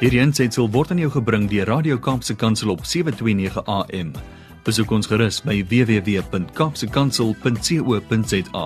Hierdie aanseit word aan jou gebring deur Radio Kaapse Kansel op 7:29 AM. Besoek ons gerus by www.kapsekansel.co.za.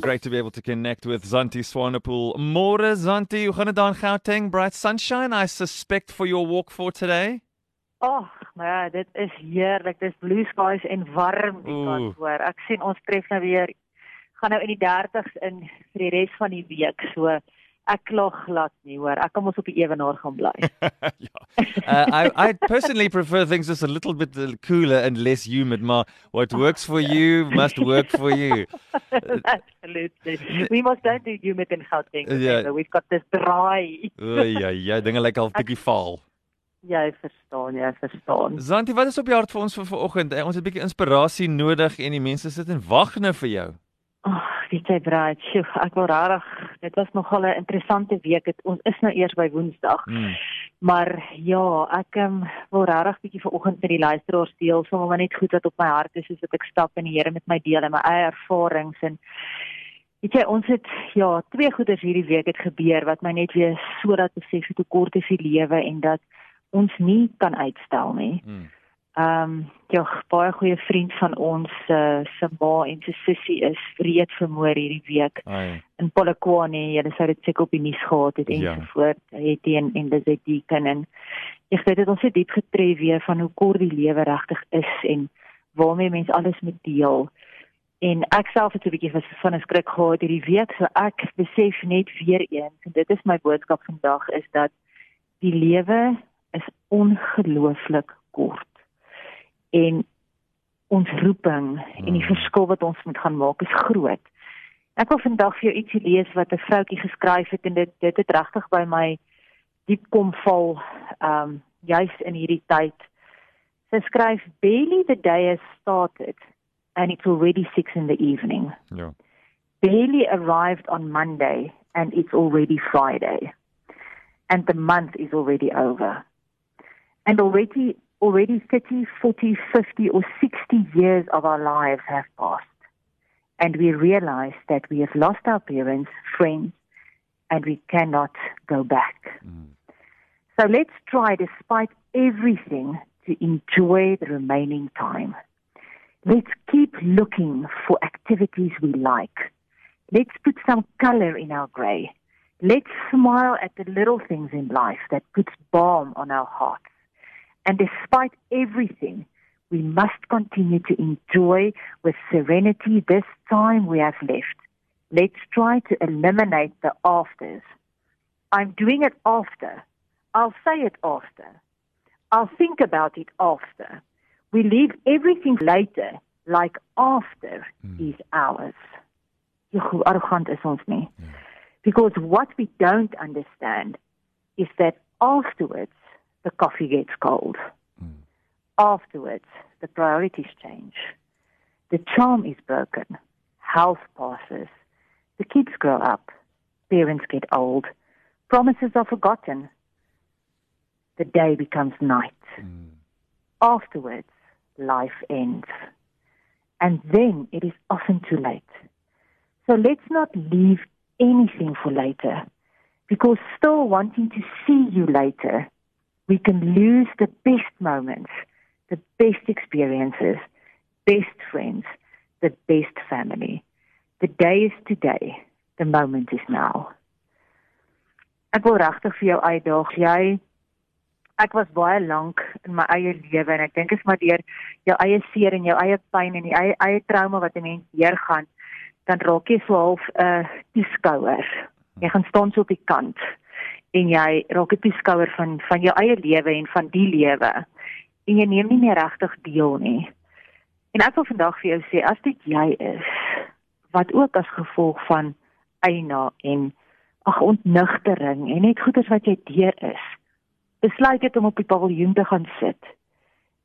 Great to be able to connect with Zanti Swanepoel. More Zanti, hoe gaan dit aan Gauteng? Bright sunshine I suspect for your walk for today. Ag, maar ja, dit is heerlik. Dis blue skies en warm die Oeh. kant hoor. Ek sien ons tref nou weer gaan nou in die 30s in vir die res van die week. So ek kla glad nie hoor. Ek kan mos op die ewenaar gaan bly. yeah. uh, I, I personally prefer things just a little bit uh, cooler and less humid. Maar what works for you must work for you. Absolutely. We must don't do humid in Gauteng. Ja. remember. We've got this dry. Oei, ja, ja, dinge lyk al bietjie vaal. Jy verstaan, jy verstaan. Zanti, wat is op jou hart vir ons vir vanoggend? Eh, Ons het 'n bietjie inspirasie nodig en die mense sit en wag nou vir jou. Ag, weet jy braai, sjoe, ek wil regtig, dit was nogal 'n interessante week. Het, ons is nou eers by Woensdag. Hmm. Maar ja, ek um, wil regtig bietjie vanoggend met die luisteraars deel, sommer maar net goed wat op my hart is, soos wat ek stap en die Here met my deel en my eie ervarings en weet jy, ons het ja, twee goeders hierdie week het gebeur wat my net weer sodat besef het hoe kort is die lewe en dat ons nie kan uitstel nie. Hmm. Ehm um, ja, baie goeie vriend van ons uh, se ma en sy sussie is wreed vermoor hierdie week Ai. in Polokwane, jy sou dit seker op die nuus gehad het en Ja. so voort. Het teen en dis dit deacon en ek weet dit ons het diep getref weer van hoe kort die lewe regtig is en waarmee mens alles moet deel. En ek self het 'n bietjie van van 'n skrik gehad hierdie week, so ek besef net weer eens en dit is my boodskap vandag is dat die lewe is ongelooflik kort. En ons roeping en die Mm. verskil wat ons moet gaan maak is groot. Ek wil vandag vir jou ietsie lees wat 'n vroutjie geskryf het en dit dit het regtig by my diep kom val um juis in hierdie tyd. Sy skryf barely the day has started and it's already 6 in the evening. Ja. Barely arrived on Monday and it's already Friday. And the month is already over. And already already 30, 40, 50 or 60 years of our lives have passed. And we realize that we have lost our parents, friends, and we cannot go back. Mm. So let's try, despite everything, to enjoy the remaining time. Let's keep looking for activities we like. Let's put some color in our gray. Let's smile at the little things in life that puts balm on our hearts. And despite everything, we must continue to enjoy with serenity this time we have left. Let's try to eliminate the afters. I'm doing it after. I'll say it after. I'll think about it after. We leave everything later, like after is ours. Ja, hoe arrogant is ons nie? Because what we don't understand is that afterwards the coffee gets cold. Hmm. Afterwards the priorities change. The charm is broken. Health passes. The kids grow up. Parents get old. Promises are forgotten. The day becomes night. Hmm. Afterwards, life ends. And then it is often too late. So let's not leave anything for later. Because still wanting to see you later, we can lose the best moments, the best experiences, best friends, the best family. The day is today. The moment is now. Ek wil regtig vir jou uitdaag. Jy ek was baie lank in my eie lewe en ek dink is maar deur jou eie seer en jou eie pyn en die eie eie trauma wat 'n mens deurgaan, dan raak jy so half 'n uh, toeskouer. Jy gaan staan so op die kant en jy raak 'n toeskouer van van jou eie lewe en van die lewe en jy neem nie meer regtig deel nie. En ek wil vandag vir jou sê as dit jy is wat ook as gevolg van eina en ag ontnugtering en net goeders wat jy deur is besluit het om op die paviljoen te gaan sit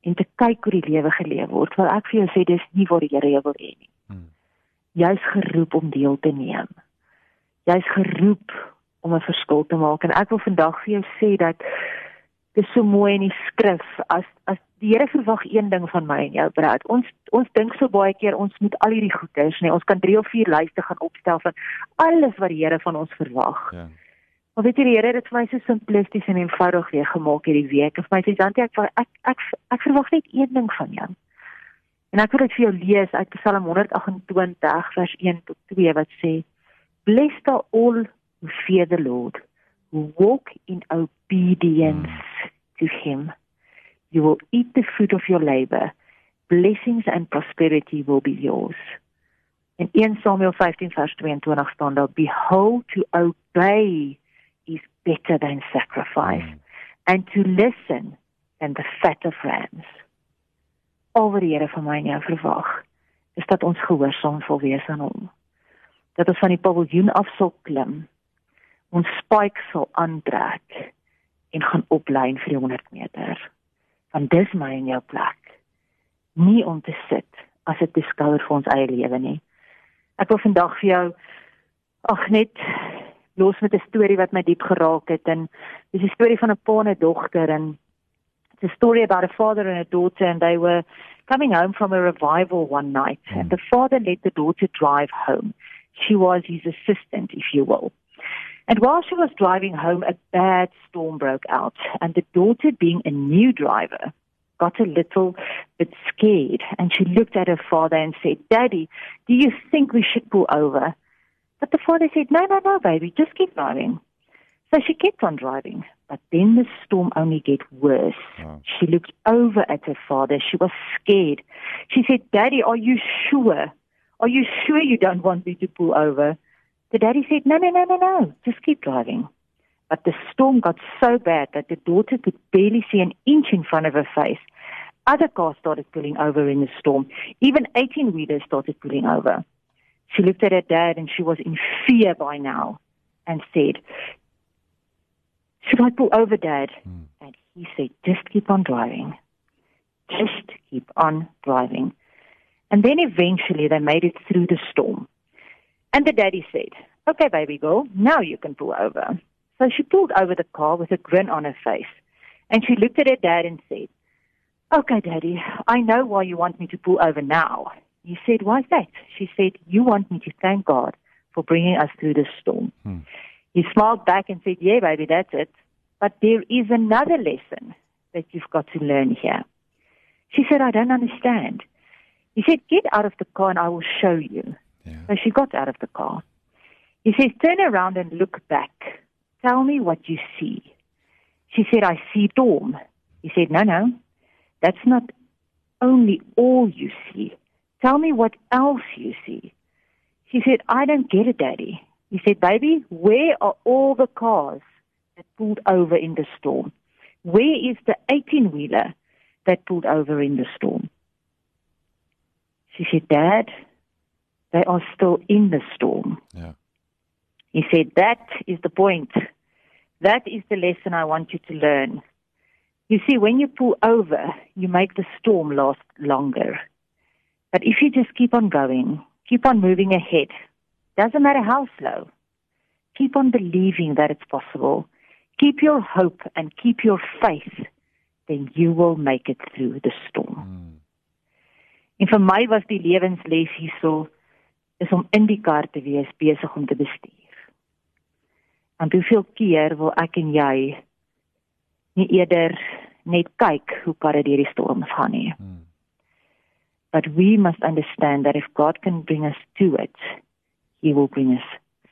en te kyk hoe die lewe geleef word wil ek vir jou sê dis nie waar die Here jou wil hê nie Hmm. jy's geroep om deel te neem jy's geroep om 'n verskil te maak en ek wil vandag vir jou sê dat dis so mooi in die skrif as as die Here verwag een ding van my en jou Brad. Ons ons dink so baie keer ons moet al hierdie goeders, nee, ons kan 3 of 4 lyste gaan opstel van alles wat die Here van ons verwag. Ja. Maar weet jy die Here het dit vir my so simplisties en eenvoudig weer gemaak hierdie week. Vir my sê Santi ek ek ek, ek, ek verwag net een ding van jou. En ek wil dit vir jou lees uit Psalm 128 vers 1 tot 2 wat sê: Blessed are all who fear the Lord, who walk in obedience mm. to him. You will eat the fruit of your labor. Blessings and prosperity will be yours. In 1 Samuel 15 vers 22 staan daar: Behold to obey is better than sacrifice mm. and to listen than the fat of rams. Oor die Here van my en jou verwag is dat ons gehoorsaam sal wees aan hom. Dat ons van die paviljoen af sal klim, ons spike sal aantrek en gaan oplyn vir die 100 meter. Want dis my en jou plek. Nie om te sit as dit beskouer vir ons eie lewe nie. Ek wil vandag vir jou ag net los met 'n storie wat my diep geraak het en dis 'n storie van 'n pa en 'n dogter en it's a story about a father and a daughter and they were coming home from a revival one night mm. and the father let the daughter drive home she was his assistant if you will and while she was driving home a bad storm broke out and the daughter being a new driver got a little bit scared and she looked at her father and said daddy do you think we should pull over But the father said, no, no, no, baby, just keep driving. So she kept on driving. But then the storm only get worse. Oh. She looked over at her father. She was scared. She said, Daddy, are you sure? Are you sure you don't want me to pull over? The daddy said, No, no, no, no, no. Just keep driving. But the storm got so bad that the daughter could barely see an inch in front of her face. Other cars started pulling over in the storm. Even 18 wheelers started pulling over. She looked at her dad and she was in fear by now and said, Should I pull over, Dad? Mm. And he said, Just keep on driving. Just keep on driving. And then eventually they made it through the storm. And the daddy said, Okay, baby girl, now you can pull over. So she pulled over the car with a grin on her face. And she looked at her dad and said, Okay, daddy, I know why you want me to pull over now. He said, Why's that? She said, You want me to thank God for bringing us through this storm. Hmm. He smiled back and said, Yeah, baby, that's it. But there is another lesson that you've got to learn here. She said, I don't understand. He said, Get out of the car and I will show you. Yeah. So she got out of the car. He says, Turn around and look back. Tell me what you see. She said, I see storm. He said, No, no. That's not only all you see. Tell me what else you see. She said, I don't get it, Daddy. He said, Baby, where are all the cars that pulled over in the storm? Where is the 18 wheeler that pulled over in the storm? She said, Dad, they are still in the storm. Yeah. He said, That is the point. That is the lesson I want you to learn. You see, when you pull over, you make the storm last longer. But if you just keep on going, keep on moving ahead, doesn't matter how slow, keep on believing that it's possible, keep your hope and keep your faith, then you will make it through the storm. Mm. En vir my was die lewensles hierso is om in die kar te wees besig om te bestuur. Want hoeveel keer wil ek en jy nie eerder net kyk hoe kar dit deur die storm gaan nie. Mm. But we must understand that if God can bring us to it, He will bring us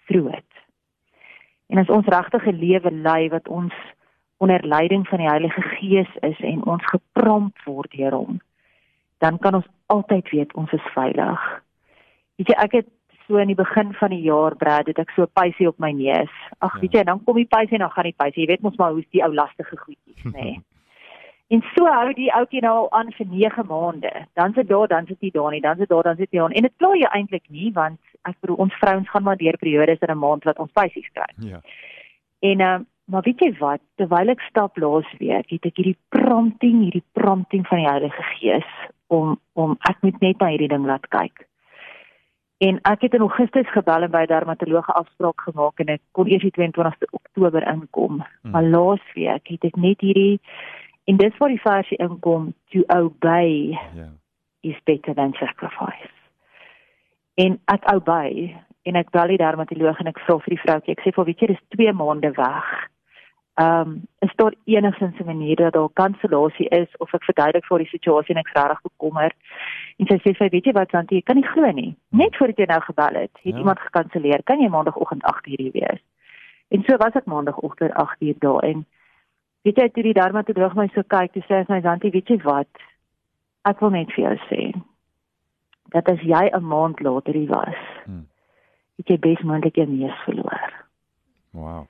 through it. En as ons regtige lewe lei wat ons onder leiding van die Heilige Gees is en ons geprompt word deur hom, dan kan ons altyd weet ons is veilig. Weet jy, ek het so in die begin van die jaar brad het ek so pysie op my neus. Ag, ja. weet jy, dan kom die pysie en dan gaan die pysie. Jy weet mos maar hoe's die ou lastige goedjies, nê. Nee. En so hou die ouetjie nou al aan vir 9 maande. Dan sit daar, dan sit hy daar nie, dan sit daar, dan sit hy daar. En dit pla jy eintlik nie want ek bedoel ons vrouens gaan maar deur periodes in 'n maand wat ons spesies kry. Ja. En uh, maar weet jy wat, terwyl ek stap laas week, het ek hierdie prompting, hierdie prompting van die Heilige Gees om om ek moet net na hierdie ding laat kyk. En ek het in Augustus gebel en by dermatoloog afspraak gemaak en ek kon eers die 22ste Oktober inkom. Hmm. Maar laas week het ek net hierdie En dis waar die versie inkom to obey yeah. is better than sacrifice. En ek obey en ek bel die dermatoloog en ek vra vir die vroutjie, ek sê vir weet jy dis 2 maande weg. Ehm um, is daar enigsins 'n manier dat daar kansellasie is of ek verduidelik vir die situasie en ek regtig bekommer. En sy sê sy weet jy wat want jy kan nie glo nie. Net voordat jy nou gebel het, het ja. iemand gekanselleer. Kan jy maandagooggend 8:00 hier wees? En so was ek maandagooggend 8:00 daar en weet jy toe die dermatoloog my so kyk, toe sê hy my dankie, weet jy wat? Ek wil net vir jou sê dat as jy 'n maand later hier was, hmm. het jy besmoontlik jou neus verloor. Wow.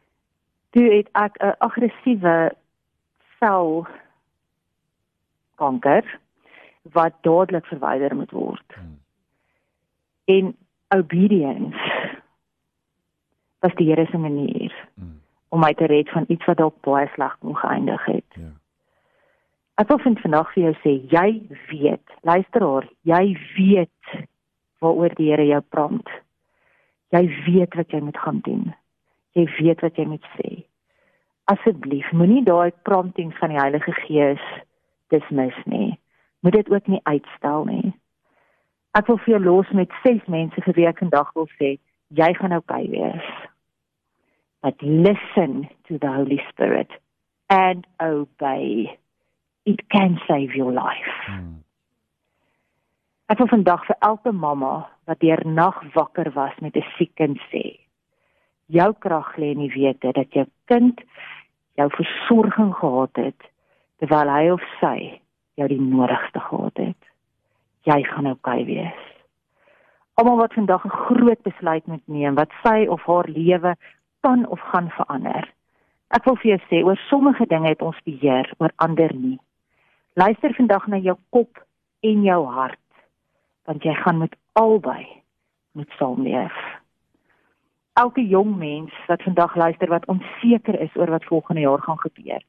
Toe het ek 'n aggressiewe sel kanker wat dadelik verwyder moet word. Hmm. En obedience was die Here se manier hmm. om my te red van iets wat dalk baie sleg kon geëindig het. Ja. Ek wil vandag vir jou sê, jy weet, luister haar, jy weet waaroor die Here jou prompt. Jy weet wat jy moet gaan doen. Jy weet wat jy moet sê. Asseblief, moenie daai promptings van die Heilige Gees dismiss nie. Moet dit ook nie uitstel nie. Ek wil vir jou los met ses mense geweek en dag wil sê, jy gaan oukei okay wees. But listen to the Holy Spirit and obey it can save your life. Hmm. Ek wil vandag vir elke mamma wat deur nag wakker was met 'n siek kind sê, jou krag lê in die wete dat jou kind jou versorging gehad het terwyl hy of sy jou die nodigste gehad het. Jy gaan okay wees. Almal wat vandag 'n groot besluit moet neem wat sy of haar lewe kan of gaan verander. Ek wil vir jou sê oor sommige dinge het ons beheer, oor ander nie. Luister vandag na jou kop en jou hart want jy gaan met albei moet saamleef. Elke jong mens wat vandag luister wat onseker is oor wat volgende jaar gaan gebeur.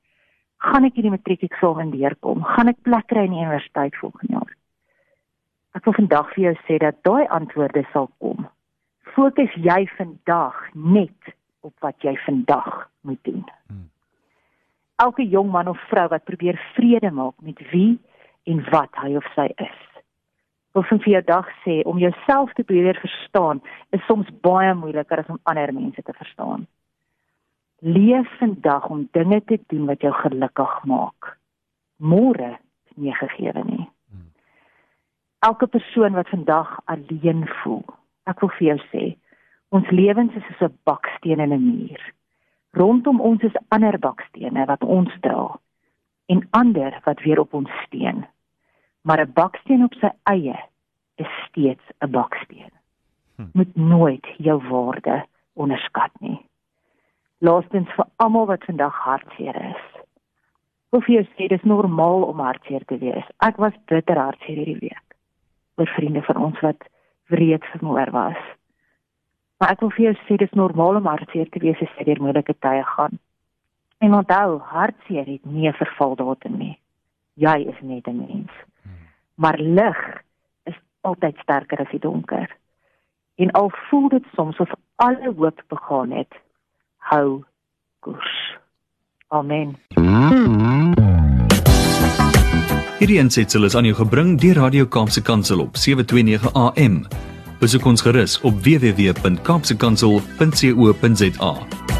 Gaan ek hierdie matriekeksamen deurkom? Gaan ek plek kry in die universiteit volgende jaar? Ek wil vandag vir jou sê dat daai antwoorde sal kom. Fokus jy vandag net op wat jy vandag moet doen. Hmm elke jong man of vrou wat probeer vrede maak met wie en wat hy of sy is. Wil vir jou dag sê om jouself te probeer verstaan is soms baie moeiliker as om ander mense te verstaan. Leef vandag om dinge te doen wat jou gelukkig maak. Môre is nie gegee nie. Elke persoon wat vandag alleen voel, ek wil vir jou sê, ons lewens is soos 'n baksteen in 'n muur. Rondom ons is ander bakstene wat ons dra en ander wat weer op ons steun. Maar 'n baksteen op sy eie is steeds 'n baksteen. Hm. Moet nooit jou waarde onderskat nie. Laastens vir almal wat vandag hartseer is. Hoe vir jou sê dis normaal om hartseer te wees. Ek was bitter hartseer hierdie week. oor vriende van ons wat wreed vermoor was. Maar ek wil vir jou sê dis normaal om hartseer te wees as jy deur moeilike tye gaan. En onthou, hartseer het nie 'n vervaldatum nie. Jy is net 'n mens. Maar lig is altyd sterker as die donker. En al voel dit soms of alle hoop begaan het, hou koers. Amen. Hierdie ensitsel is aan jou gebring deur Radio Kaapse Kansel op 729 AM. Besoek ons gerus op www.kaapsekansel.co.za.